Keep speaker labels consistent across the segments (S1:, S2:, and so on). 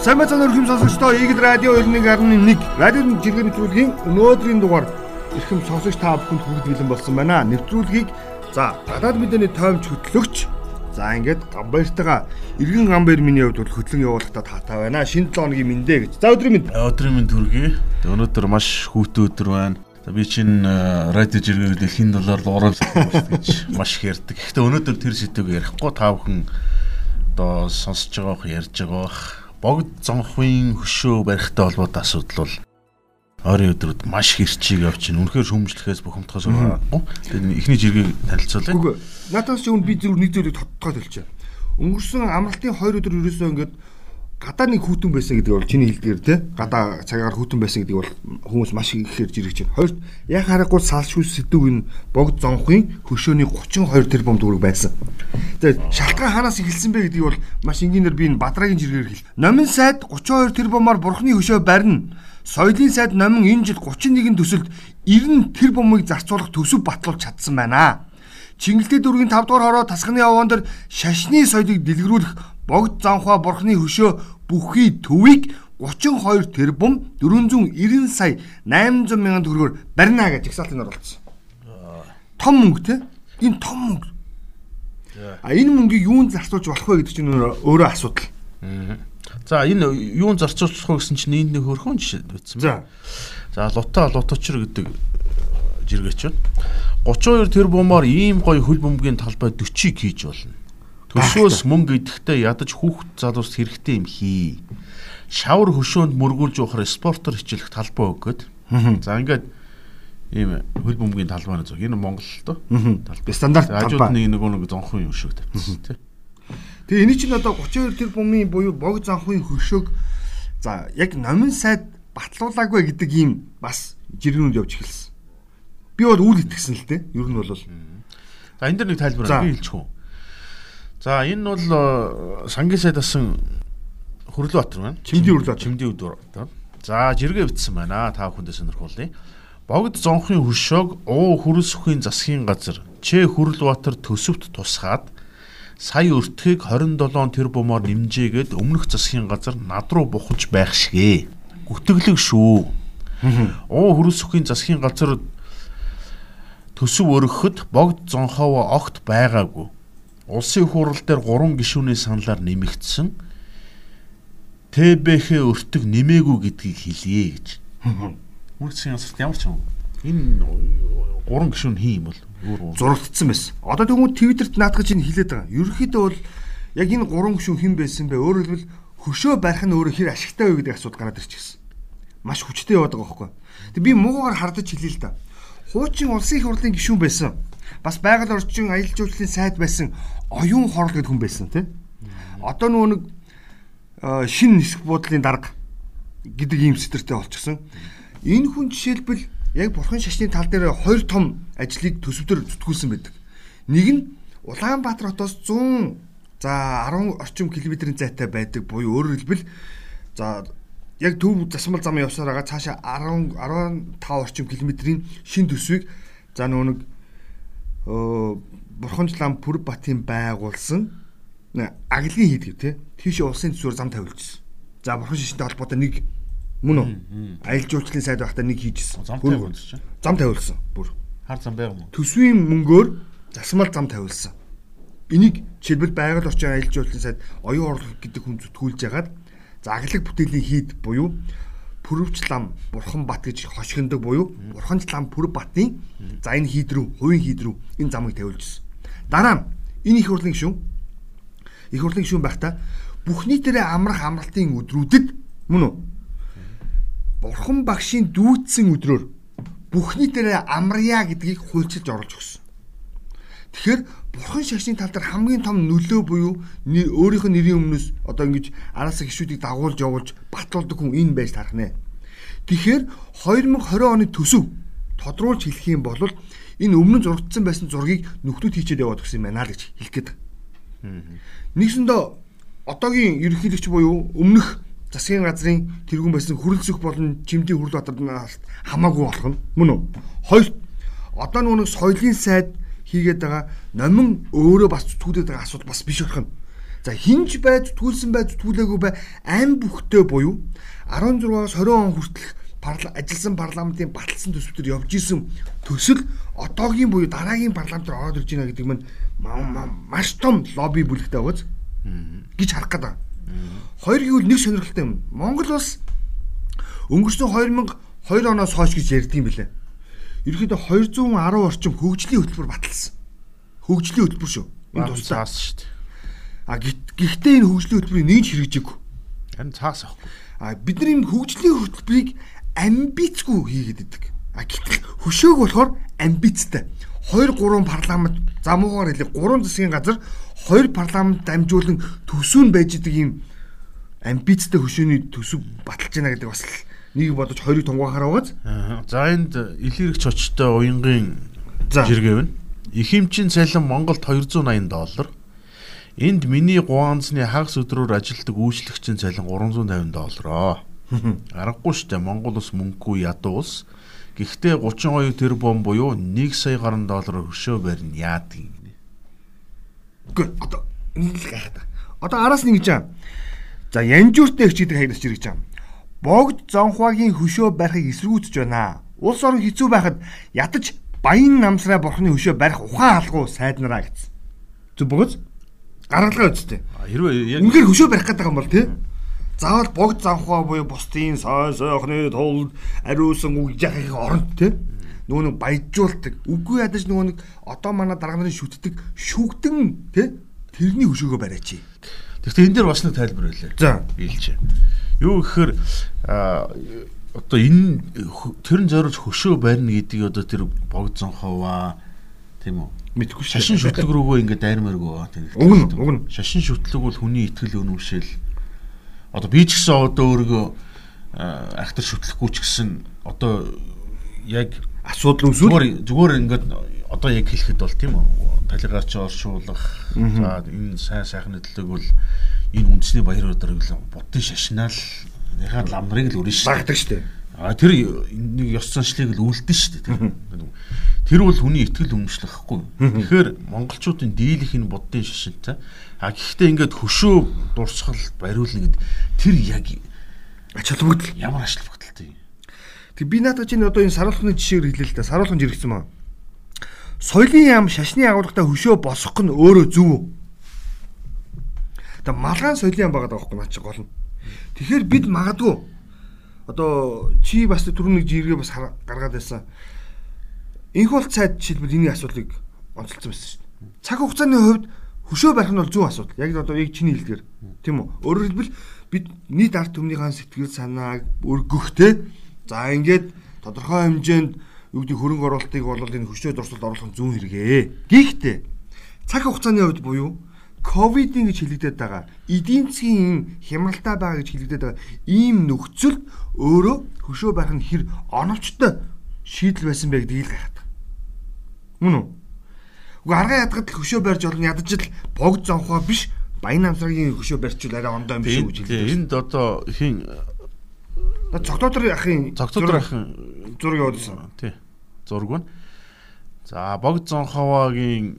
S1: Самбацан өрхөм сонсогчдоо Игэл радио 91.1 радио жиргэн нэвтрүүлгийн өнөөдрийн дугаар эрхэм сонсогч та бүхэнд хүргэж бэлэн болсон байна. Нэвтрүүлгийг за гадаад мэдээний тоомч хөтлөгч за ингээд гамбайртайгаа эргэн гамбайр миний хувьд бол хөтлөн явуулахдаа таатай байна. Шинэ 7 өдрийн мэндэ гэж. За өдрийн мэнд.
S2: Өдрийн мэнд хүргэе. Өнөөдөр маш хүүтэн өдөр байна. Би чинь радио жиргээр дэлхийн доллар уран гэж маш их ярьдаг. Гэхдээ өнөөдөр тэр сэдвийг ярихгүй та бүхэн одоо сонсож байгаа ярьж байгаа богд зонхын хөшөө барихтай холбоотой асуудал бол ойрын өдрүүд маш хэрчийг явчихна. Үнэхээр шөмжлөхөөс бухимдахаас өөрөхгүй. Тэгээд эхний жиргэг танилцуулъя.
S1: Үгүй. Надаас ч өмнө би зөв нэг зүйлийг тодтогоод хэлчихэ. Өнгөрсөн амралтын 2 өдөр ерөөсөө ингээд гадаа нэг хүүтэн байсан гэдэг бол чиний хэлдгээр те гадаа цагаар хүүтэн байсан гэдэг бол хүмүүс маш ихээр жиргэж байна. Хоёрт яг харахгүй салшгүй сэдв энэ богд зонхын хөшөөний 32 тэрбум төгрөг байсан. Тэгээд шалтгаан хаанаас эхэлсэн бэ гэдгийг бол маш энгийнээр би энэ бадрагийн жиргээр хэл. Номын сайд 32 тэрбумаар бурхны хөшөө барина. Соёлын сайд номин энэ жил 31 төсөлд 90 тэрбумыг зарцуулах төсөв батлуулж чадсан байна. Чингэлтэй дүүргийн 5 дугаар хороо тасганы яваан дээр шашны соёлыг дэлгэрүүлэх богд занхаа бурхны хөшөө бүхий төвийг 32 тэрбум 490 сая 800 мянган төгрөгөөр барина гэж жагсаалтын оруулсан. Том мөнгө те? Энэ том мөнгө. А энэ мөнгийг юунд зарцуулж болох вэ гэдэг чинь өөрөө асуудал.
S2: За энэ юунд зарцуулах вэ гэсэн чинь энд нэг хөрхөн жишээ бичсэн.
S1: За.
S2: За лута луточр гэдэг жиргээч байна. 32 тэрбумаар ийм гоё хөл бөмбөгийн талбай 40-ыг хийж болно. Төсвөөс мөнгө идэхдээ ядаж хүүхд залуус хэрэгтэй юм хий. Шавар хөшөөнд мөргүүлж явахаар спортоор хичээлэх талбай өгöd. За ингээд ийм хөл бөмбөгийн талбай зөв. Энэ Монгол л доо.
S1: Талбай стандарт
S2: талбай. Ажууд нэг нэг нэг зонхон юм шиг тавьчихсан тий.
S1: Тэгээ энэ чинь одоо 32 тэрбумын буюу бог занхын хөшөөг за яг номин сайд батлуулаагүй гэдэг ийм бас жиргэнүүд явж эхэлсэн. Би бол үл итгэсэн л дээ. Ер нь бол.
S2: За энэ дэр нэг тайлбар би хэлчих үү. За энэ бол э, сангийн сайд асан Хөрлөбаатар байна.
S1: Чимдийн Хөрлөбаатар.
S2: Чимдийн өдөр. За жиргээ бичсэн байна. Та бүхэндээ сонирхуулъя. Богд зонхын хөшөөг уу хүрэлсөхийн засгийн газар Чэ Хөрлөбаатар төсөвт тусгаад сая өртгийг 27 тэрбумаар нэмжээгээд өмнөх засгийн газар над руу бухалж байх шигэ. Гүтгэлэг шүү. Уу хүрэлсөхийн засгийн газар төсөв өргөхөд богд зонхоо огт байгаагүй улсын хурал дээр 3 гишүүний саналаар нэмэгдсэн ТБХ өртөг нэмээгүй гэдгийг хэлье гэж. Үрдсэн ясарт ямар ч юм. Энэ 3 гишүүн хин юм бол
S1: зурагдсан байсан. Одоо тэгвэл Твиттерт наадах чинь хэлээд байгаа. Ерөнхийдөө бол яг энэ 3 гишүүн хэн байсан бэ? Өөрөөр хэлбэл хөшөө барих нь өөрөө хэр ашигтай вэ гэдэг асуудал гараад ирчихсэн. Маш хүчтэй яваад байгаа байхгүй. Тэг би муугаар хардаж хэлээ л да. Хуучин улсын их хурлын гишүүн байсан бас байгаль орчин аялал жуулчлалын сайд байсан оюун хорл гэдэг хүн байсан тий. Одоо нөгөө нэг шин нисэх буудлын дарга гэдэг ийм сэтэртэй болчихсон. Энэ хүн жишээлбэл яг бурхан шашны тал дээр хоёр том ажлыг төсөвдөр зүтгүүлсэн байдаг. Нэг нь Улаанбаатар хотоос 100 за 10 орчим километрийн зайтай байдаг буюу өөрөөр хэлбэл за яг төв засмал зам явсаар байгаа цаашаа 10 15 орчим километрийн шин төсвийг за нөгөө нэг Бурханчлан Пүр Батын байгуулсан аглын хийд гэв те. Тийш улсын төсвөр зам тавилжсэн. За бурхан шишинтэй холбоотой нэг мөн үү? Аялал жуулчлалын сайд байхдаа нэг хийжсэн.
S2: Зам тавилсан.
S1: Зам тавилсан. Бүр.
S2: Хар зам байг юм уу?
S1: Төсвийн мөнгөөр засмал зам тавилсан. Энийг жишээлбэл байгаль орчин аялал жуулчлалын сайд оюун орлого гэдэг хүн зүтгүүлж ягаад за аглаг бүтээлийн хийд буюу Пүрвч лам Бурхан бат гэж хошигндог буюу Бурханч лам Пүрв батын за энэ хийд рүү хувийн хийд рүү энэ замыг тавиулжсэн. Дараа нь энэ их хурлын гишүүн их хурлын гишүүн байхдаа бүх нийтээрээ амрах амралтын өдрүүдэд мөн үү? Бурхан багшийн дүүцсэн өдрөөр бүх нийтээрээ амрая гэдгийг хуульчилж оруулж өгсөн. Тэгэхээр бурхан шашны тал дээр хамгийн том нөлөө буюу өөрийнх нь нэрийн өмнөөс одоо ингэж араас гişүүдийг дагуулж явуулж батлуулдаг хүн энэ байж тарах нэ. Тэгэхээр 2020 оны төсөв тодруулж хэлэх юм бол энэ өмнө зурагдсан байсан зургийг нөхдүүд хийчихэд яваад өгсөн юм байна л гэж хэлэх гээд. Нэгсэндээ одоогийн ерөнхийлөгч буюу өмнөх засгийн газрын тэргүүн байсан хүрэлцэх болон чимдийн хүрэл батарнаас хамаагүй болох нь мөн үү? Хоёр одоо нөгөө соёлын сайд хийгээд байгаа номин өөрөө бас зүтгүүлээд байгаа асуудал бас биш болох нь. За хинж бай зүтгүүлсэн бай зүтгүүлээгүй бай ам бүхтэй буюу 16-аас 20 он хүртэлх парла ажилласан парламентын баталсан төсвтөр явж исэн төсөл одоогийн буюу дараагийн парламентаар ороод ирж байна гэдэг нь маш том лобби бүлэгтэй байгааз гэж харах гэдэг. Хоёр гэвэл нэг сонирхолтой юм. Монгол улс өнгөрсөн 2002 оноос хойш гэж ярьдсан билээ. Ерөнхийдөө 210 орчим хөгжлийн хөтөлбөр баталсан. Хөгжлийн хөтөлбөр шүү.
S2: Энэ тусаа шүү дээ.
S1: А гэхдээ энэ хөгжлийн хөтөлбөрийг нэг ч хэрэгжээгүй.
S2: Харин цаас авахгүй.
S1: А бид нар энэ хөгжлийн хөтөлбөрийг амбицгүй хийгээд идэг. А гэтэл хөшөөг болохоор амбицтай. 2 3 парламент замуугаар хэлээ 3 засгийн газар 2 парламент дамжуулан төсөв нь байж идэг юм амбицтай хөшөөний төсөв баталж байна гэдэг бас нэг бодож хоёрыг тунгаахаар байгааз.
S2: За энд илэрэгч очтой уянгийн жиргэв нь Ихэмчин цалин Монголд 280 доллар. Энд миний гуанзны хагас өдрөөр ажилтдаг үйлчлэгчийн цалин 350 доллароо. Аргагүй штэ Монгол ус мөнгөгүй ядуу ус. Гэхдээ 32 тэрбум буюу 1 сая гаруй доллар хөшөө барьна яадаг юм.
S1: Үгүй одоо энэ л гайхаад. Одоо араас нь гэж аа. За янжууртай их гэдэг хаягдаж ирж байгаа. Богд зонхвагийн хөшөө барихыг эсэргүүцэж байна. Улс орон хэцүү байхад ятаж баян намсраа бурхны хөшөө барих ухаан алгуу сайднараа гэсэн. Зүг бөгөөс гаргалгаа үсттэй.
S2: Хэрвээ яг
S1: үнээр хөшөө барих гэдэг юм бол тий. Заавал богд занхаа буюу бусдын сой сойхны тулд ариусан үг яхих оронд тий. Нөгөө нэг баяжуулдаг. Үгүй ядаж нөгөө нэг одоо манай дарга нарын шүтдэг шүгдэн тий. Тэрний хөшөөгөө бариач.
S2: Гэхдээ энэ дээр бас нэг тайлбар байлаа.
S1: За
S2: биелж. Юу гэхээр одоо энэ тэрэн зорж хөшөө барьна гэдгийг одоо тэр богдсон ховаа тийм үү
S1: мэдгүй
S2: шашин шүтлэг рүүгөө ингээд дайрмааргүй
S1: тийм уг нь уг нь
S2: шашин шүтлэг бол хүний итгэл үнэмшил одоо би ч гэсэн одоо өөрийгөө ахтар шүтлэхгүй ч гэсэн одоо яг
S1: асуудал үүсвэл
S2: зүгээр зүгээр ингээд одоо яг хэлэхэд бол тийм үү талигарч оршуулах за энэ сайн сайхны төлөг бол энэ үндэсний баяр өдрийг л буддын шашнаал яхаа ламрыг л өрнө шүү.
S1: Багдаг шүү.
S2: А тэр нэг ёс заншлыг л үлдэн шүү дээ. Тэр бол хүний ихтгэл өмчлөхгүй. Тэгэхээр монголчуудын дийлэх энэ буддын шашинтай. А гэхдээ ингээд хөшөө дурсгал бариулна гэд тэр яг
S1: ач холбогдол
S2: ямар ач холбогдолтой юм.
S1: Тэг би надад чинь одоо энэ саруулхны жишээр хэлээ л да. Саруулхан жиргсэн маа. Соёлын яам шашны агуулгатай хөшөө босгох нь өөрөө зөв. Тэг малгайн соёлын яам байгаа даахгүй наа чи гол нь. Тэгэхээр бид магадгүй одоо чи бас түрүүний жиргээ бас гаргаад байсан. Инх бол цайд жишээлбэл энэ асуудлыг онцолцсон байсан шүү дээ. Цаг хугацааны хувьд хөшөө барих нь бол зөв асуудал. Яг одоо яг чиний хэлдгээр тийм үү? Өөрөөр хэлбэл бид нийт ард түмнийхээ сэтгэл санааг өргөхтэй. За ингээд тодорхой хэмжээнд гэдэг хөрөнгө оруулалтыг бол энэ хөшөө дурсалд оруулах нь зүүн хэрэгээ. Гэхдээ цаг хугацааны хувьд буюу ковидын гэж хэлэгдээд байгаа эдийн засгийн хямралтай байгаа гэж хэлэгдээд байгаа ийм нөхцөлд өөрөө хөшөө байх нь хэр оновчтой шийдэл байсан бэ гэдгийг гайхаад. Мөн үү? Уг арга ядгад хөшөө барьж олон ядаж л богд зонхоо биш баян намсрагийн хөшөө барьчвал арай ондоо юм шиг
S2: гэж хэлдэг. Энд одоо хин
S1: цогтоотор ахын
S2: цогтоотор ахын
S1: зураг явуулсан.
S2: Тий. Зураг нь. За богд зонховагийн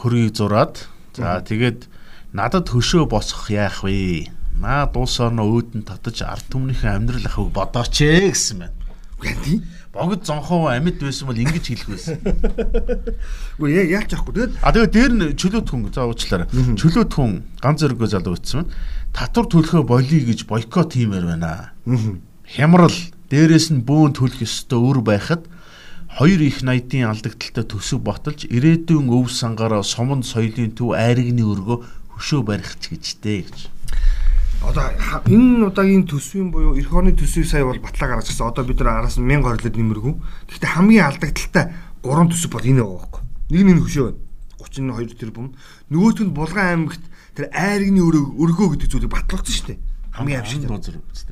S2: хөргийг зураад За тэгээд надад хөшөө босгох яах вэ? Наа дуус орно өөдөн татаж ард түмнийхээ амьдрал ахыг бодооч ээ гэсэн байна.
S1: Гэнди
S2: богд зонхоо амьд байсан бол ингэж хэлэх байсан.
S1: Үгүй яалч яахгүй. Тэгээд
S2: А тэгээд дээр нь чөлөөт хүн за уучлаарай. Чөлөөт хүн ганц зэрэгөө залуу утсан байна. Татвар төлөхөө болиё гэж бойкот хиймээр байна. Хямрал дээрээс нь бөөн төлөх ёстой өр байхад хоёр их наядын алдагдaltaй төсөв ботолж ирээдүйн өв сангаараа суманд соёлын төв айрагны өргөө хөшөө барих ч гэжтэй гэж.
S1: Одоо энэ удаагийн төсвийн буюу эх орны төсвийг сая бол батлаа гаргаж гисэн. Одоо бид нар араас нь 1000 орлоод нэмэргүй. Гэхдээ хамгийн алдагдaltaй гурван төсөв бол энэ байгаа байхгүй. Нэг нь хөшөө байна. 32 тэрбум. Нөгөөх нь Булган аймагт тэр айрагны өргөө гэдэг зүйлийг батлуулсан шүү дээ. Хамгийн аимшигтай.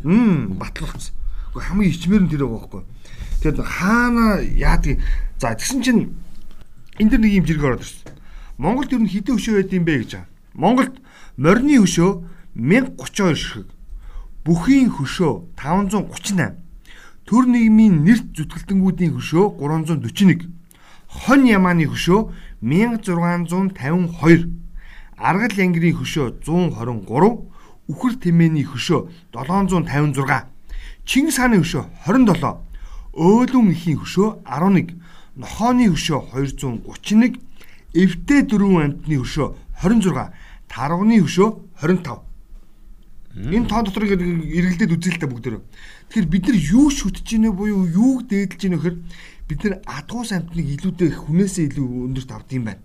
S1: Мм батлуулсан. Гэхдээ хамгийн ичмэр нь тэр байгаа байхгүй. Тэгээд хаана яадаг за тэгсэн чинь энэ дэр нэг юм жиргээ ороод ирсэн. Монголд ер нь хэдэн хөшөө байд юм бэ гэж. Монголд морины хөшөө 1032 ширхэг. Бүхийн хөшөө 538. Төр нийгмийн нэрт зүтгэлтэнгүүдийн хөшөө 341. Хон ямааны хөшөө 1652. Аргал янгирийн хөшөө 123, Үхэр тэмээний хөшөө 756, Чингис хааны хөшөө 27, Өөлөн ихийн хөшөө 11, Нохооны хөшөө 231, Эвтэй дөрвөн амтны хөшөө 26, Тарвны хөшөө 25. Энэ тоо дотор эргэлдээд үзээ л та бүгдөө. Тэгэхээр бид нар юу шүтж ийнэ буюу юуг дээдлж ийнэ гэхээр бид нар адгуус амтныг илүүдээ хүнээсээ илүү өндөрт авд юм байна.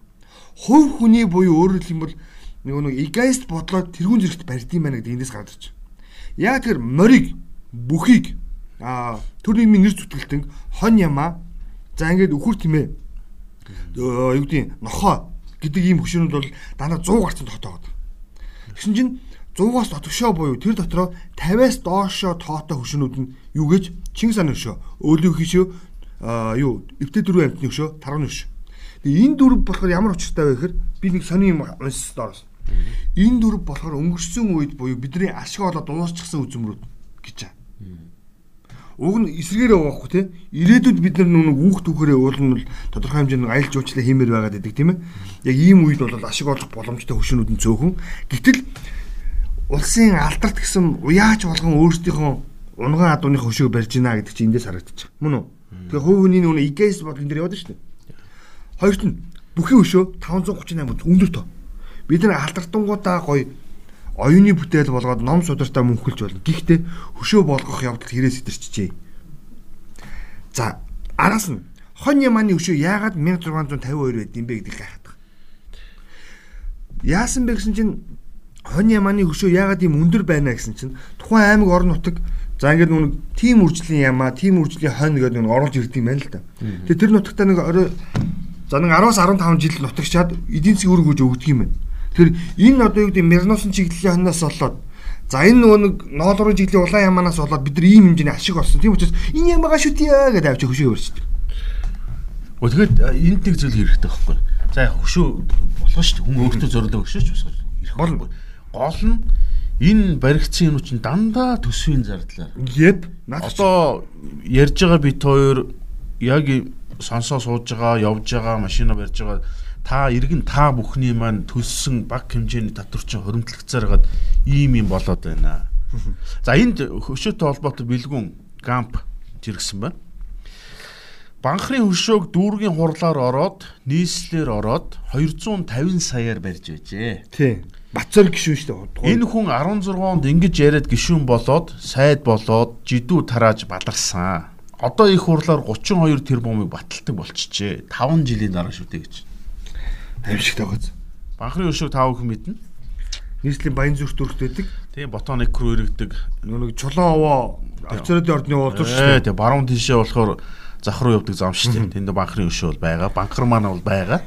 S1: Хувь хүний буюу өөрөөр хэлбэл нөгөө нэг эгоист бодлоо тэрүүн зэрэгт барьд юм байна гэдэг эндээс гараад ирж. Яг тэр морийг бүхийг а төр нийгмийн нэр зүтгэлтэн хон яма за ингээд үхэр тимээ юу гэдэг нохоо гэдэг ийм хөшөөнүүд бол дандаа 100 гарцсан тогтоогод. Тэгсэн чинь 100-аас дотгошоо буюу тэр дотроо 50-аас доошоо тоотой хөшөөнүүд нь юу гэж Чингис хааны хөшөө, өөлөг хөшөө, юу эвтэ дөрвөн амтны хөшөө, тарганы хөшөө. Тэгээ энэ дөрв болохоор ямар учиртай вэ гэхээр би нэг сони юм унсс доороос. Энэ дөрв болохоор өнгөрсөн үед буюу бидний ашиг олоод дуусчихсан үзмрүүд гэж байна. Уг нь эсрэгээр байгаа хгүй те. Ирээдүйд бид нар нүг үүх түүхээрээ уул нь тодорхой хэмжээний аялал жуулчлал хиймээр байгаад байдаг тийм ээ. Яг ийм үед бол ашиг олох боломжтой хөшөөнүүд нь цөөхөн. Гэтэл улсын алдарт гэсэн уяач болгон өөрсдийнхөө унган адууны хөшөөг барьж гинэ гэдэг чинь эндээс харагдчих. Мөн үү? Тэгээ хувь хүний нүг ИГС бол энэ дэр яваад шүү дээ. Хоёрт нь бүхий хөшөө 538 өндөр тоо. Бид нар алдартангуудаа гоё оюуны бүтээл болгоод ном судартай мөнхөлж болно. Гэхдээ хөшөө болгох явдал хэрэгс идэрчжээ. За араас нь хон яманы хөшөө яагаад 1652 байд юм бэ гэдгийг гайхаад. Яасан бэ гэсэн чинь хон яманы хөшөө яагаад ийм өндөр байна гэсэн чинь тухайн аймаг орон нутаг за ингээд нүг тим үржлийн ямаа, тим үржлийн хонь гэдэг нэг оруулж ирд юм байна л да. Тэгээ тэр нутагтаа нэг орой за нэг 10-аас 15 жил нутагчаад эдийн засгийн үр гүйж өгдөг юм байна. Тэр энэ одоо юу гэдэг Мерносын чиглэлийн хонноос болоод за энэ нөгөө нэг ноолрын чиглэлийн улаан ямаанаас болоод бид нар ийм хэмжээний ашиг олсон. Тийм учраас энэ ямаага шүтье гэдэг авч хөшөө өрчдөг.
S2: Өө тэгэхэд энд нэг зүйл хэрэгтэй байхгүй. За хөшөө болгоо шүү дээ. Хүн өөртөө зориулдаг хөшөөч бас ирэх болно. Гол нь энэ баригдсан юм чинь дандаа төсвийн зардлаар.
S1: Yep.
S2: Одоо ярьж байгаа бит хоёр яг сонсоо сууж байгаа, явж байгаа, машина барьж байгаа та иргэн та бүхний маань төлсөн баг хэмжээний татварчин хоримтлогцоор гад ийм юм болоод байна. За энд хөшөөтэй холбоотой бэлгүн гамп жиргсэн байна. Банхрын хөшөөг дүүргийн хурлаар ороод нийслэлээр ороод 250 саяар барьж байжээ.
S1: Тий. Бацар гişүүн шүү
S2: дээ. Энэ хүн 16 онд ингэж яриад гişүүн болоод сайд болоод жидүү тарааж баларсан. Одоо их хурлаар 32 тэрбумыг баталдаг болчихжээ. 5 жилийн дараа шүү дээ гэж
S1: аимшигтай байгаа.
S2: Банхрын өшөөг тав хүн мэднэ.
S1: Нийслэлийн баян зүрт өрхт байдаг.
S2: Тийм ботон эк рүү иргэдэг.
S1: Нэг чулуун овоо офицеруудын ордны уулуур шүү
S2: дээ. Тийм баруун тишээ болохоор зах руу явдаг зам шүү дээ. Тэнд банхрын өшөө бол байгаа. Банхар маань бол байгаа.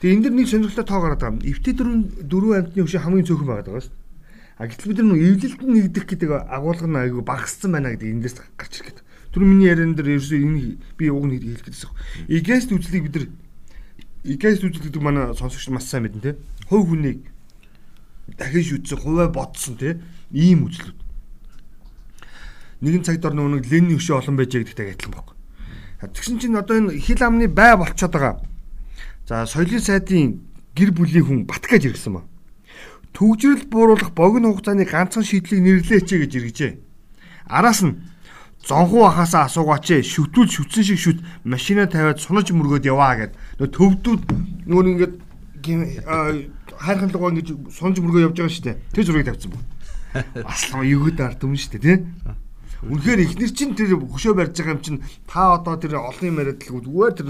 S1: Тэгээ энэ дэр нэг сонирхолтой тоо гараад байгаа. Эвтэй дөрөв дөрөв амтны өшөө хамгийн цөөхөн байгаа шүү дээ. А гэтэл бид нар эвлэлтэнд нэгдэх гэдэг агуулга нь айгүй багассан байна гэдэг эндээс гарч ирэх гэдэг. Тэр миний яриан дээр ерөөсөө энэ би уг нь хэлэх гэсэн. Игээс үзлийг бид нар ИКС үзэл гэдэг манай сонсогч маш сайн мэднэ те. Хувь хүнийг дахин шүтсэн, хуваа бодсон те. Ийм үзлүүд. Нэгэн цагт орно нэг Ленин өшөө олон байж гэдэгтэй адилхан баг. Тэгсэн чинь одоо энэ хил амны бай болчиход байгаа. За соёлын сайдын гэр бүлийн хүн Батгаж иргсэн ба. Төгжрөл бууруулах богино хугацааны ганцхан шийдлийг нэрлээч гэж иргэжээ. Араас нь зонхуу ахаасаа асуугаач шүтүүл шүтсэн шиг шүт машина тавиад сунаж мөргөөд яваа гэд нөө төвдүүд нөгөө ингээд хайрхан лугаа ингэж сунаж мөргөө явж байгаа шүү дээ тэр зургийг тавьсан баг бас л юуд ард юм шүү дээ тий Үнэхээр ихнэр чинь тэр хөшөө барьж байгаа юм чинь та одоо тэр олон юм яриад л зүгээр тэр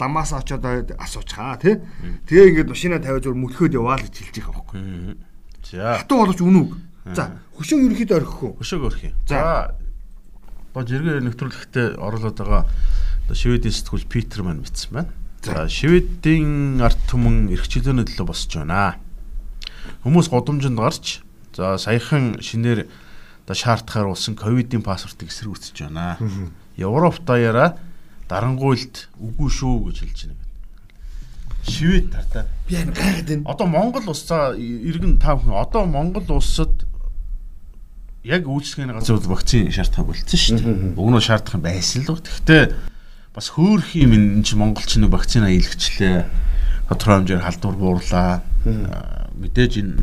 S1: ламаас очоод асуучхаа тий? Тэгээ ингээд машина тавиад зүгээр мөлхөөд яваа л гэж хэлж байгаа байхгүй. За. Хатуу боловч үнүг За хөшөө ерөөхдөө орхих үү
S2: Хөшөөг орхих За. Одоо жиргээ нэвтрүүлэгтээ оруулаад байгаа шведийн сэтгүүл Питер маань бичсэн байна. За. Шведийн арт түмэн эрхчлөөний төлөө босч байна. Хүмүүс годомжинд гарч за саяхан шинээр одоо шаардахаар болсон ковидын паспортыг эсэргүүцэж байна. Европ даяараа дарангуйлд үгүй шүү гэж хэлж байна. Швед тартаа.
S1: Би энэ гайхаад байна.
S2: Одоо Монгол улс за иргэн тав хүн одоо Монгол улсад яг үйлчлэгээний газар вакцины шаардлагатай болцсон шүү дээ. Уг нь шаардах юм байсан л гоо. Гэхдээ бас хөөх юм энэ чинь монголч нэг вакцина хийлгэчлээ. Тодорхой хэмжээр халдвар буурлаа. Мэдээж энэ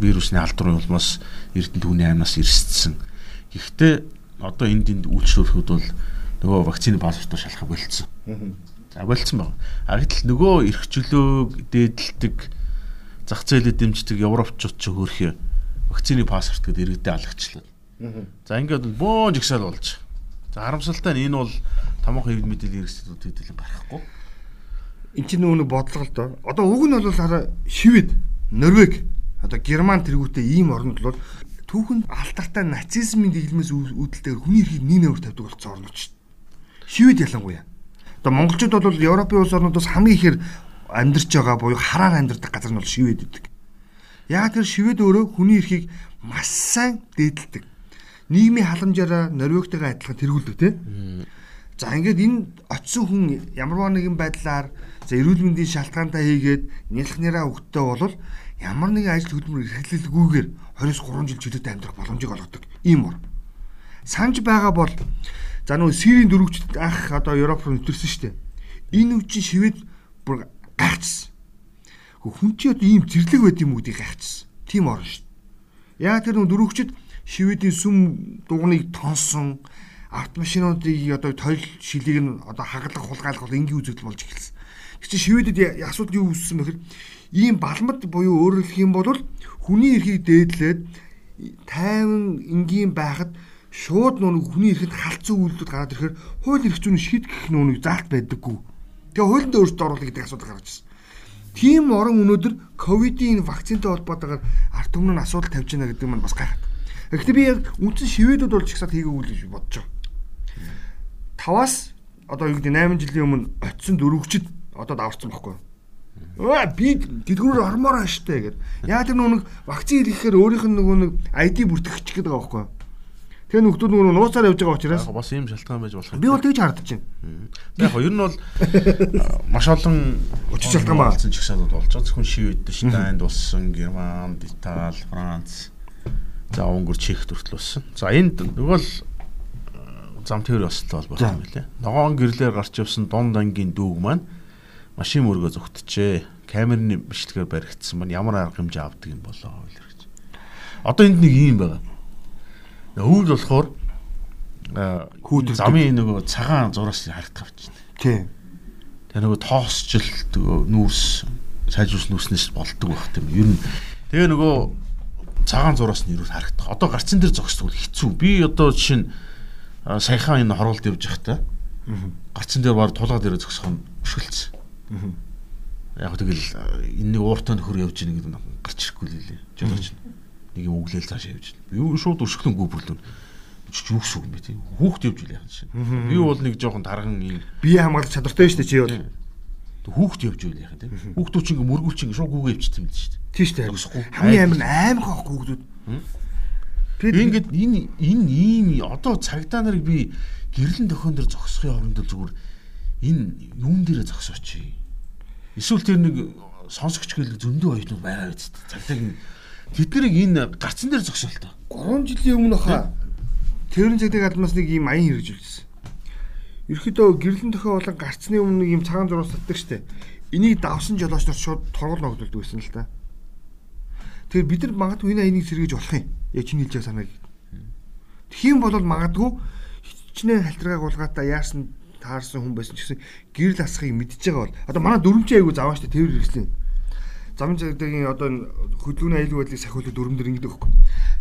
S2: вирусны алдрын улмаас Эрдэнэ түүний аймнаас ирссэн. Гэхдээ одоо энд энд үйлчлүүлэхэд бол нөгөө вакцины паспортоо шалах болцсон. За болцсон байна. А гэтэл нөгөө эрх чөлөөг дээдэлдэг зах зээлэд дэмждэг европчууд ч хөөрхөө вакцины паспорт гэдэг иргэдээ алагчлаа. За ингээд бөөн жигсаал болж. За харамсалтай нь энэ бол томоохон хэвлэл мэдээлэл хэрэгсэлүүд хэдэлэн гарахгүй.
S1: Энд чинь нөгөө бодлого л доо. Одоо уг нь бол хараа Швед, Норвег, одоо Герман тэргүүтээ ийм орнууд бол түүхэн алдартай нацизмын дэглэмээс үүдэлтэйгээр хүний эрхийг нэг нэмэр тавьдаг болсон орнууд шүү дээ. Швед ялангуяа. Одоо монголчууд бол Европын улс орнуудаас хамгийн ихээр амьдарч байгаа буюу хараар амьдардаг газар нь бол Швед гэдэг. Яг тэр Швед өөрөө хүний эрхийг маш сайн дээдэлдэг. Нийгмийн халамжаараа Норвегтэйгээ адилхан тэргүүлдэг тийм. За ингээд энэ очисон хүн ямарваа нэгэн байдлаар за эрүүл мэндийн шалтгаантаа хийгээд нялхнараа өгтөө бол ямар нэгэн ажил хөдөлмөр эрхлэлгүйгээр 23 жил чөлөөтэй амьдрах боломжийг олгодог. Ийм ор. Санж байгаа бол за нөө Сирийн дөрвөгчд анх одоо Европ руу нөтөрсөн шүү дээ. Энэ үчин шивэд бүр гайхчихсан. Хүн чи одоо ийм зэрлэг байд юм гэдгийг гайхчихсан. Тийм орно шүү дээ. Яа тэр нөө дөрвөгчд шивэдийн сүм дугныг тонсон автомашинуудыг одоо тойл шилийг нь одоо хагалах хулгайлах бол энгийн үзэгдэл болж эхэлсэн. Чи шивэдэд асуудал юу үүссэн бэхэр ийм балмад буюу өөрөөр хэлэх юм бол хүний эрхийг дээдлээд тайван энгийн байхад шууд нүг хүний эрхэнд халдсан үйлдэл гараад ирэхээр хууль эрх зүйн шийдэх нүг заалт байдаггүй. Тэгээ хуулинд өөрчлөлт оруулах гэдэг асуудал гарч ирсэн. Тийм орон өнөөдөр ковидын вакцинтай холбоотойгоор ард түмэн нь асуудал тавьж байна гэдэг нь бас гайхаад. Гэхдээ би яг үндсэн шивэдүүд бол ч ихсад хийгээгүй л гэж бодож байгаа. 5-аас одоо юу гэдэг 8 жилийн өмнө очисон дөрвөгчд одоо даварцсан байхгүй. Өө би дэлгүүрээр ормоор штэ гэд. Яа тэр нүг вакцин хийхээр өөрийнх нь нөгөө нэг ID бүртгэгч гэдэг байгаа байхгүй. Тэгээ нөхдүүд нөгөө нууцаар явж байгаа учраас
S2: бас ийм шалтгаан байж болох юм.
S1: Би бол тэгж хардаж байна.
S2: Яг нь ер нь бол маш олон
S1: өчиг шалтгаан
S2: болсон чигсаалууд болж байгаа. Зөвхөн шивэд дэш Данд болсон, Германд, Итали, Франц, за Унгар, Чех төртөл болсон. За энд нөгөө л зам тээвэр ёслол бол болсон байлээ. Ногоон гэрлээр гарч явсан дунд ангийн дүүг маань машин мөргөө зүгтжээ. Камерны бичлэгээр баригдсан маань ямар арга хэмжээ авдаг юм болоо гэж. Одоо энд нэг юм байгаа. Өвөл болохоор хүүтэр замын нөгөө цагаан зураас харагдах авчихна.
S1: Тийм.
S2: Тэгээ нөгөө тоосчлт нүүрс сайжруулсан нүснээс болдог байх тийм. Ер нь тэгээ нөгөө цагаан зураас нь юу харагдах. Одоо гарцсан дээр зогсдог хэцүү. Би одоо жишээ нь саяхан энэ хорволд явж байхдаа гарцсан дээр баг тулгаа дээр зогсох нь өшгөлцсөн. Яг тэгэл энэ нэг ууртай нөхөр явж ийн гэдэг нь гарч ирэхгүй л лээ. Жолооч нэг юм өглөөл цааш явж байна. Юу шууд өшгөлөн гүбэрлүүн ч юу гэсэн юм бэ тийм. Хүүхд явж үлээ яхан шин. Би бол нэг жоохон тарган юм
S1: бие хамгаалах чадвартай шүү дээ чи бол.
S2: Хүүхд явж үлээ яхан тийм. Хүүхдүүд чинь ингээ мөргүүлч ингээ шууд гүгээ явчихсан юм шүү дээ.
S1: Тийм шүү дээ. Хамгийн амин аймаг хоох хүүхдүүд.
S2: Тэгээд ингээд энэ энэ ийм одоо цагдаа нарыг би гэрлэн дөхөн дээр зогсохын оронд зүгээр энэ юун дээрээ зогсооч. Эсвэл тэр нэг сонсогч гэлэг зөндөө оюутнууд байгаа биз дээ. Цагдаа тэднийг энэ гарцан дээр зогсоол тоо.
S1: 3 жилийн өмнө хаа тэрэн цагдаа алмаас нэг ийм аян хэрэгжүүлсэн. Ерхдөө гэрлэн дөхөө болон гарцны өмнө нэг ийм цагаан зураг татдаг штэ. Энийг давсан жолооч нар шууд торгол ногдолдог байсан л та. Тэгэхээр бид нар магадгүй энэ аянийг сэргийж болох юм яг чиний хэлж байгаа санааг. Тхиим бол магадгүй хичнээн халтргааг уулгаатаа яарсан таарсан хүн байсан ч гэсэн гэрэл асахыг мэдж байгаа бол одоо манай дөрвчээ айгу заваа штэ тэрвэр хэрэгслээ. Замын цагдагийн одоо хөдөлгөөний аюулгүй байдлыг сахиулах дөрвөн дэр ингэдэг хөөх.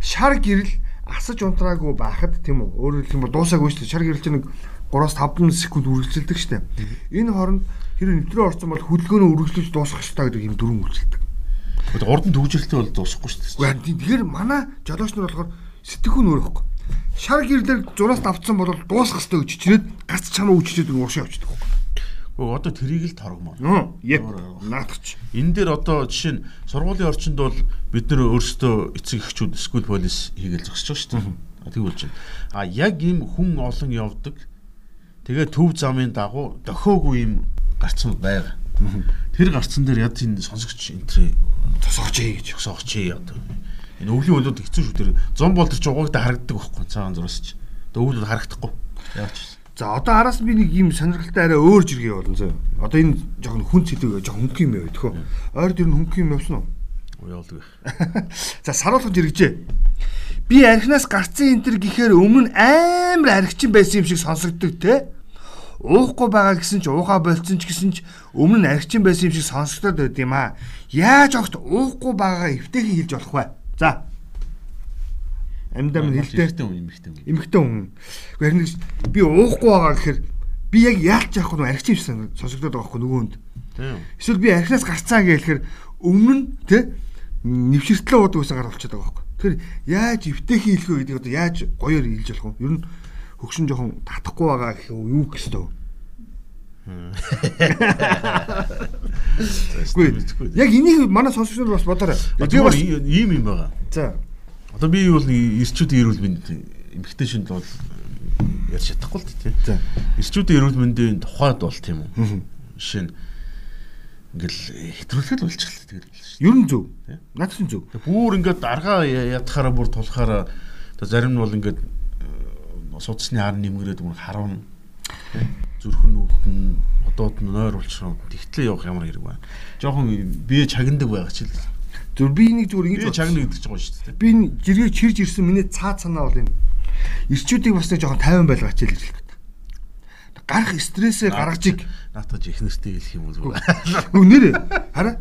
S1: Шар гэрэл асаж унтраагүй байхад тийм үү? Өөрөөр хэлэх юм бол дуусаагүй штэ. Шар гэрэл чинь нэг 3-5 секунд үргэлжилдэг штэ. Энэ хооронд хэрэг нэвтрээ орсон бол хөдөлгөөнөө үргэлжлүүлж дуусгах ёстой гэдэг юм дөрвөн үйлчлдэг.
S2: Урд нь төвжрэлтэй бол дуусахгүй шүү
S1: дээ. Тэгэхээр манай жолооч нар болохоор сэтгэхүй нөөрөхгүй. Шар гэрлэр зураас давтсан бол дуусах хэрэгтэй гэж чичрээд гарц чанаа үччээд уушаа авчдаг.
S2: Гэхдээ одоо тэрийг л торгомоо.
S1: Яп наадахч.
S2: Энэ дээр одоо жишээ нь сургуулийн орчинд бол бид нөр өөрсдөө эцэг эхчүүд скул полис хийгээл зогсож байгаа шүү дээ. Тэг болж байна. А яг ийм хүн олон явдаг. Тэгээ төв замын дагуу дохоогүй ийм гарцсан байгаа. Тэр гарцсан дээр яд энэ сонсогч энтрээ
S1: тосоогч гэж
S2: тосоогч одоо энэ өвлийн өлөд хэцүү шүү тэр зам бол тэр ч угаагтай харагддаг байхгүй цагаан зураас ч өвөл бол харагдахгүй яаж
S1: За одоо араас би нэг юм сонирхолтой арай өөр жиргээ болно зөө. Одоо энэ жоохон хүн цэлэг жоохон хөнгөн юм яа гэдэгхөө. Ойр дэр нь хөнгөн юм явсан уу?
S2: Уяалдаг.
S1: За саруулгаж иргэжээ. Би архинаас гарцсан энэ төр гэхээр өмнө амар архичин байсан юм шиг сонсогддог те. Уухгүй байгаа гэсэн ч уухаа болцсон ч гэсэн ч өмнө архичин байсан юм шиг сонсогдоод байд юм аа. Яаж огт уухгүй байгаагаа эвтэйхэн хэлж болох вэ? За. Хэлтэй
S2: Эмхтэй хүн эмхтэй хүн.
S1: эмхтэн хүн. Гэхдээ харин би уухгүй байгаа гэхээр би яг яалч яах вэ? Архичин юм шиг сонсогдоод байгаа хгүй нөгөөнд. Эсвэл би архинаас гарцаа гэхээр өмнө те нэвширтлээ уудаг байсан гар болчиход байгаа байхгүй. Тэгэхээр яаж эвтэйхэн хэлэх вэ гэдэг одоо яаж гоёор хэлж болох вэ? Ер нь хөгшин жоохон татахгүй байгаа гэх юм юу гэсэн Үгүй яг энийг манай сонсогчдод бас бодоорой. Би бас
S2: ийм юм байгаа.
S1: за
S2: Одоо би бол эрчүүдийн эрүүл мэнд эмхтэй шинд бол ярьж чадахгүй л тий.
S1: за
S2: Эрчүүдийн эрүүл мэндийн тухайд бол тийм үү. Жишээ нь ингээл хэтрүүлэхэд болчихлоо тэгэл л шүү.
S1: ер нь зөв. Наад чинь зөв.
S2: Бүр ингээд аргаа ятахаараа бүр тулахаараа зарим нь бол ингээд э, судасны хар нэмгэрээд бүр харвна. Зүрхэн нүхтэн одоод нь нойр болчихсон. Тэгтлээ явах ямар хэрэг байна. Жохон бие чагнадаг байгаа ч л.
S1: Зөв би энийг зүгээр ингэж
S2: Бие чагна гэдэг чинь гоё шүү дээ.
S1: би жиргээ чирж ирсэн миний цаад санаа бол энэ. Ирчүүдийг бас нэг жоохон тайван байлгаа ч хэлж хэлдэг. Гарах стрессээ гаргаж иг
S2: Наатаж их нэртэй хэлэх юм?
S1: Үгүй нэрээ. Хараа.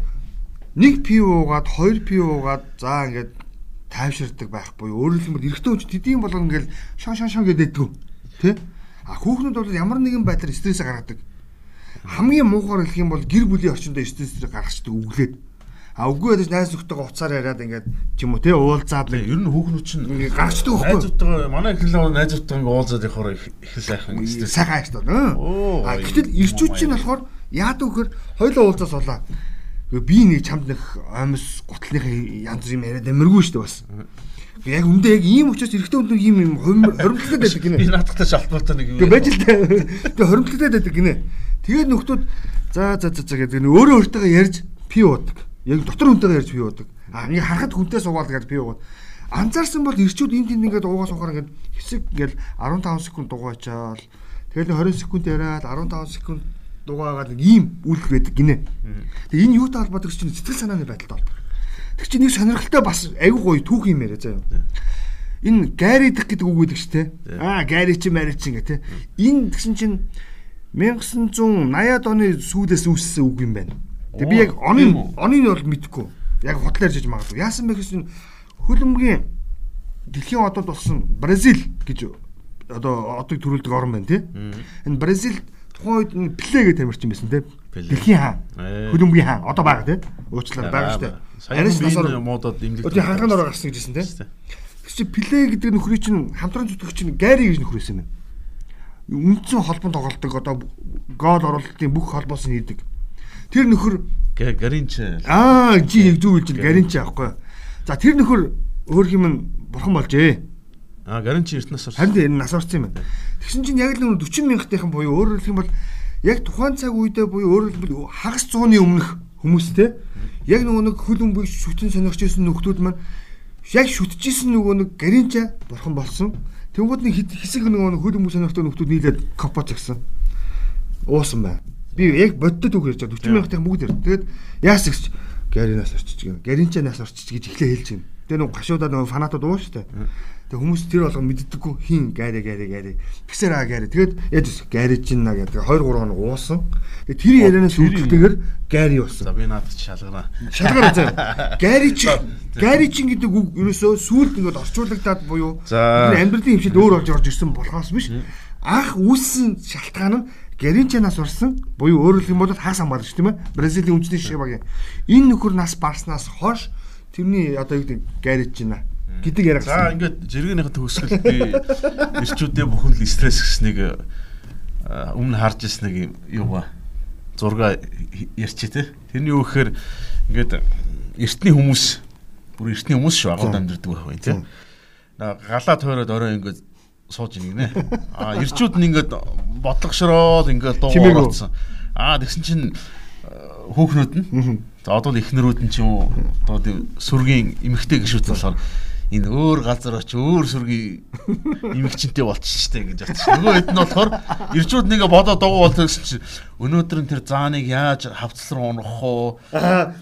S1: Нэг пив уугаад, хоёр пив уугаад за ингээд тайвширдаг байхгүй. Хэлбэл эрэгтэй хүн тэдийн болгоно ингээл шон шон шон гэдэг Тэ? А хүүхнүүд бол ямар нэгэн байдлаар стрессээ гаргадаг. Хамгийн муухай хэлэх юм бол гэр бүлийн орчиндөө стрессээ гаргацдаг өглөөд. А үгүй байдаж найз нөхдөйгөө уцаар яриад ингээд ч юм уу те уулзаад нэг
S2: ер нь хүүхнүүд чинь
S1: Ингээ гарчдаг байхгүй.
S2: Найзуудтайгаа манай эхлэл найзуудтайгаа ингээ уулзаад явахаар их сайхан стресс.
S1: сайхан ааштай.
S2: Оо,
S1: А гэтэл ирчүүд чинь болохоор яадаг вөхөр хоёлоо уулзаа суулаа. Гэхдээ би нэг чамд нэг амьс гутлынхаа янз юм яриад амиргүй шүү дээ бас. Яг үндэ яг ийм учраас эрэгтэй хүн ийм юм хоримтлаад байдаг
S2: Би
S1: гинэ.
S2: наадахтай шалтгаалтай нэг юм.
S1: Байж л таа. Тэгээ хоримтлаад байдаг гинэ. Тэгээд нөхдүүд за за за гэдэг нэг өөрөө өөртөө ярьж пи уудаг. Яг дотор хүнтэйгээ ярьж пи уудаг. А ингээ харахад хүнтэй суугаад гэдэг пи уугаад. Анзаарсан бол ирчүүд энд тэнд ингээд уугаа суухаар ингээд хэсэг ингээл 15 секунд дугаачаал. Тэгээд 20 секунд яриад 15 секунд дугаагаад нэг ийм үйлдэл байдаг гинэ. Тэгээ энэ юутай холбоотой гэж чинь сэтгэл санааны байдалтай холбоотой. Тэг чи нэг сонирхолтой бас айгүй гоё түүх юм яриа заяа. Энэ гаридах гэдэг үг гэдэг ч те. Аа гари чи мари чи гэх те. Энэ тэгсэн чинь 1980-ад оны сүүлээс үүссэн үг юм байна. Тэг би яг оны
S2: үү?
S1: оныг нь бол мэдэхгүй. Яг худал ярьж магадгүй. Яасан бэ гэсэн хөлбөмбөгийн дэлхийн одод болсон Бразил гэж одоо одыг төрүүлдэг орн байна тий. Энэ Бразил тухайн үед Пеле гэж тамирчин байсан тий.
S2: Пеле.
S1: Дэлхийн хаан.
S2: Ээ.
S1: Хөлбөмбөгийн хаан одоо байгаа тий. Уучлаарай байгаа шүү дээ. Арис насаар
S2: модод имлэг.
S1: Өдний ханган ороо гарсан гэжсэн тий. Тэгс чи Пеле гэдэг нөхрий чинь хамтран зүтгэгч чинь Гари гэж нөхөр байсан юм. Үндсэн холбонд тоглолдог одоо гол оруулалтын бүх холбоос нь хийдэг. Тэр нөхөр
S2: Гаринч.
S1: Аа жи зүг хэлж байна. Гарин чи аахгүй. За тэр нөхөр өөр юм бурхан болжээ.
S2: А Гаринч эрт насаар.
S1: Харин энэ нас орсон юм байна. Тэгсэн чинь яг л нэг 40 мянгатынхан буюу өөрөөр хэлэх юм бол яг тухайн цаг үедээ буюу өөрөөр хэлбэл хагас зууны өмнөх хүмүүстэй яг нөгөө нэг хөл өмбөг шүтэн сонирхож ирсэн нөхдүүд маань яг шүтчихсэн нөгөө нэг гаринча бурхан болсон. Тэнгүүд нэг хэсэг нөгөө нэг хөл өмбөг сонирхтой нөхдүүд нийлээд копоч гисэн. Уусан байна. Би яг боддод үг ярьж байгаа 40 мянгатын бүгд ярьд. Тэгээд яас гэж гаринаас орчиж гэнэ. Гаринчанаас орчиж гэж эхлээ хэлж байна. Тэгээ нөгөө гашуудаа нөгөө фанатууд уу штэ. Тэгээ хүмүүс тэр болгоо мэддэггүй хин гари гари гари. Тэгсэр аа гари. Тэгээд яаж вэ? Чинь наа гэдэг 2 3 хоног уусан. Тэгээ тэр ярианаас үүдэлтэйгээр гари болсон.
S2: За би наадах шалгана.
S1: Шалгаар заа. Гари чи гари чин гэдэг үг ерөөсөө сүулт ингээд орчуулагдаад буюу амьдралын хэмжээд өөр орж орж ирсэн болохоос биш. Анх үүссэн шалтгаан нь Гаринчанаас орсон буюу өөрөөр бол хагас хамгаалагч тийм ээ. Бразилийн үндэсний шишээ багийн энэ нөхөр нас барснаас хойш тэрний одоо юу гэдэг Гаринчина гэдэг яриа
S2: За ингээд жиргэнийхээ төгсгөл би эрчүүдээ бүхэн л стресс гэснийг а, өмнө харж ирсэн нэг юм ба зурга ярьчи те. Тэрний юу гэхээр ингээд эртний хүмүүс бүр эртний хүмүүс шүү агууд амьдэрдэг байх бай. На галаа тойроод орой ингээд сууж ийн гинэ. А эрчүүд нь ингээд бодлогошроод ингээд дуугаар болсон. Аа тэгсэн чинь а, хөөхнүүд нь. За одоо л эхнэрүүд нь ч юм уу одоо тийм сүргийн эмэгтэй гişүүд болохоор энэ өөр газар очи өөр сүргийн имэгчэнтэй болчихжээ гэж бодчих. Нөгөө хэд нь болохоор ирчүүд нэгэ бодоод догоо бол гэсэн чи өнөөдөр нь тэр зааныг яаж хавцал руу унах уу?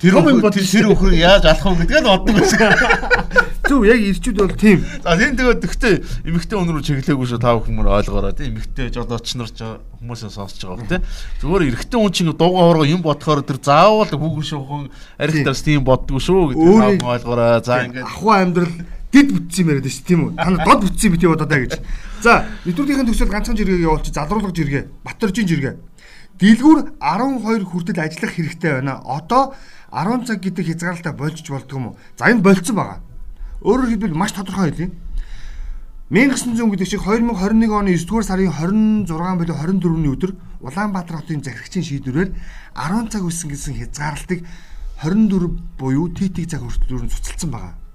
S2: Тэр тэр өхрийг яаж алах уу гэдгээ л боддог байсан.
S1: Зөв яг ирчүүд бол тийм.
S2: За тийм тэгээд тэгтээ эмэгтэй өнрөө чиглээгүй шүү та бүхэн ойлгоорой тийм эмэгтэй жолооч нар ч хүмүүсээ сонсож байгаа тийм. Зүгээр эрэгтэй хүн чинь дуугаа хоороо юм бодохоор тэр заавал хүүхэн шүүхэн арихтаас тийм боддгоо шүү гэдэг ойлгоорой. За ингээд
S1: ахуй амьдрал дид бүтсэн юм яриад шүү тийм үү? Та дод бүтсэн бити бодоо даа гэж. За, нэвтрүүлгийн төгсөл ганцхан жиргээ явуулчих. Залруулга жиргээ, Батөржин жиргээ. Дэлгүүр 12 хүртэл ажиллах хэрэгтэй байна. Одоо 10 цаг гэдэг хязгаарлалтаа болжж болдго юм уу? За энэ болцсон байгаа. Өөрөөр хэлбэл маш тодорхой хэлье. 1900 гэдэг шиг 2021 оны 9 дугаар сарын 26 болон 24-ний өдөр Улаанбаатар хотын захирагчийн шийдвэрээр 10 цаг үсэн гэсэн хязгаарлалтыг 24 буюу TT цаг хүртэл цуцалсан байгаа.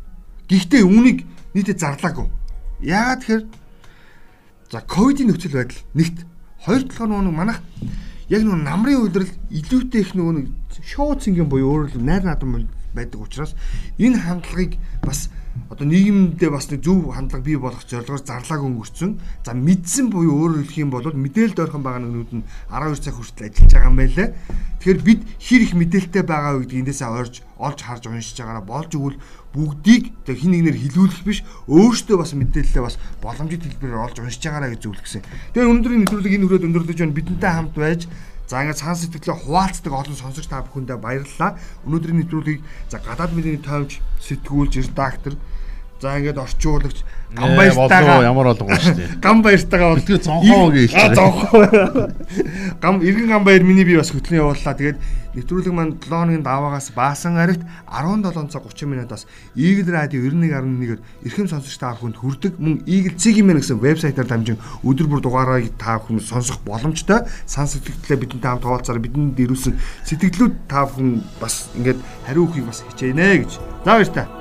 S1: Гэхдээ үүнийг нийтэд зарлаагүй. Яагаад тэгэхээр за ковидын нөхцөл байдал нэгт хоёр талаар нөгөө манах яг нөгөө намрын үйлрэл илүүтэй их нөгөө шоу цэнгийн буюу өөрөөр найр наадам байдаг учраас энэ хандлагыг бас одоо нийгэмдээ бас нэг зөв хандлага бий болгох зорилгоор зарлааг өнгөрцөн. За мэдсэн буюу өөрөөр хэлэх юм бол мэдээлэлд ойрхон байгаа нэгнүүд нь 12 цаг хүртэл ажиллаж байгаа юм байлаа. Тэгэхээр бид хэр их мэдээлэлтэй байгаа вэ гэдгийг эндээсээ ойрж олж харж уншиж байгаараа болж өгвөл бүгдийг тэг хин нэгнэр хилүүлэх биш өөртөө бас мэдээлэлээ бас боломжит хэлбэрээр олж уншиж байгаараа гэж зөвлөсөн. Тэгэхээр өнөөдрийн нэвтрүүлэг энэ хүрээд өндөрлөж байна бидэнтэй хамт байж За ингээд цаан сэтгэлээ хуваалцдаг олон сонсогч та бүхэндээ баярлалаа. Өнөөдрийн нэвтрүүлгийг за гадаад мэдээний тоймч сэтгүүлч редактор за ингээд орчуулагч
S2: гам баяртайгаа ямар болгоо шүү дээ.
S1: Гам баяртайгаа
S2: бол тэгээ зонхоо гэж.
S1: Аа зонхоо. Гам эргэн гам баяр миний би бас хөтлөн явууллаа. Тэгээд нэвтрүүлэг маань 7 хоногийн даваагаас баасан аригт 17 цаг 30 минутаас Eagle Radio 91.1-ээр эрхэм сонсогч та бүхэнд хүрдэг. Мөн Eagle Цэгийн мэн гэсэн вебсайтаар дамжин өдөр бүр дугаарыг та бүхэн сонсох боломжтой. Сан сэтгэлдээ бидэнтэй хамт хуваалцаар бидэнд дэрүүлсэн сэтгэлдлүүд та бүхэн бас ингээд хариу өгөхийг бас хичээнэ гэж. За баяр та.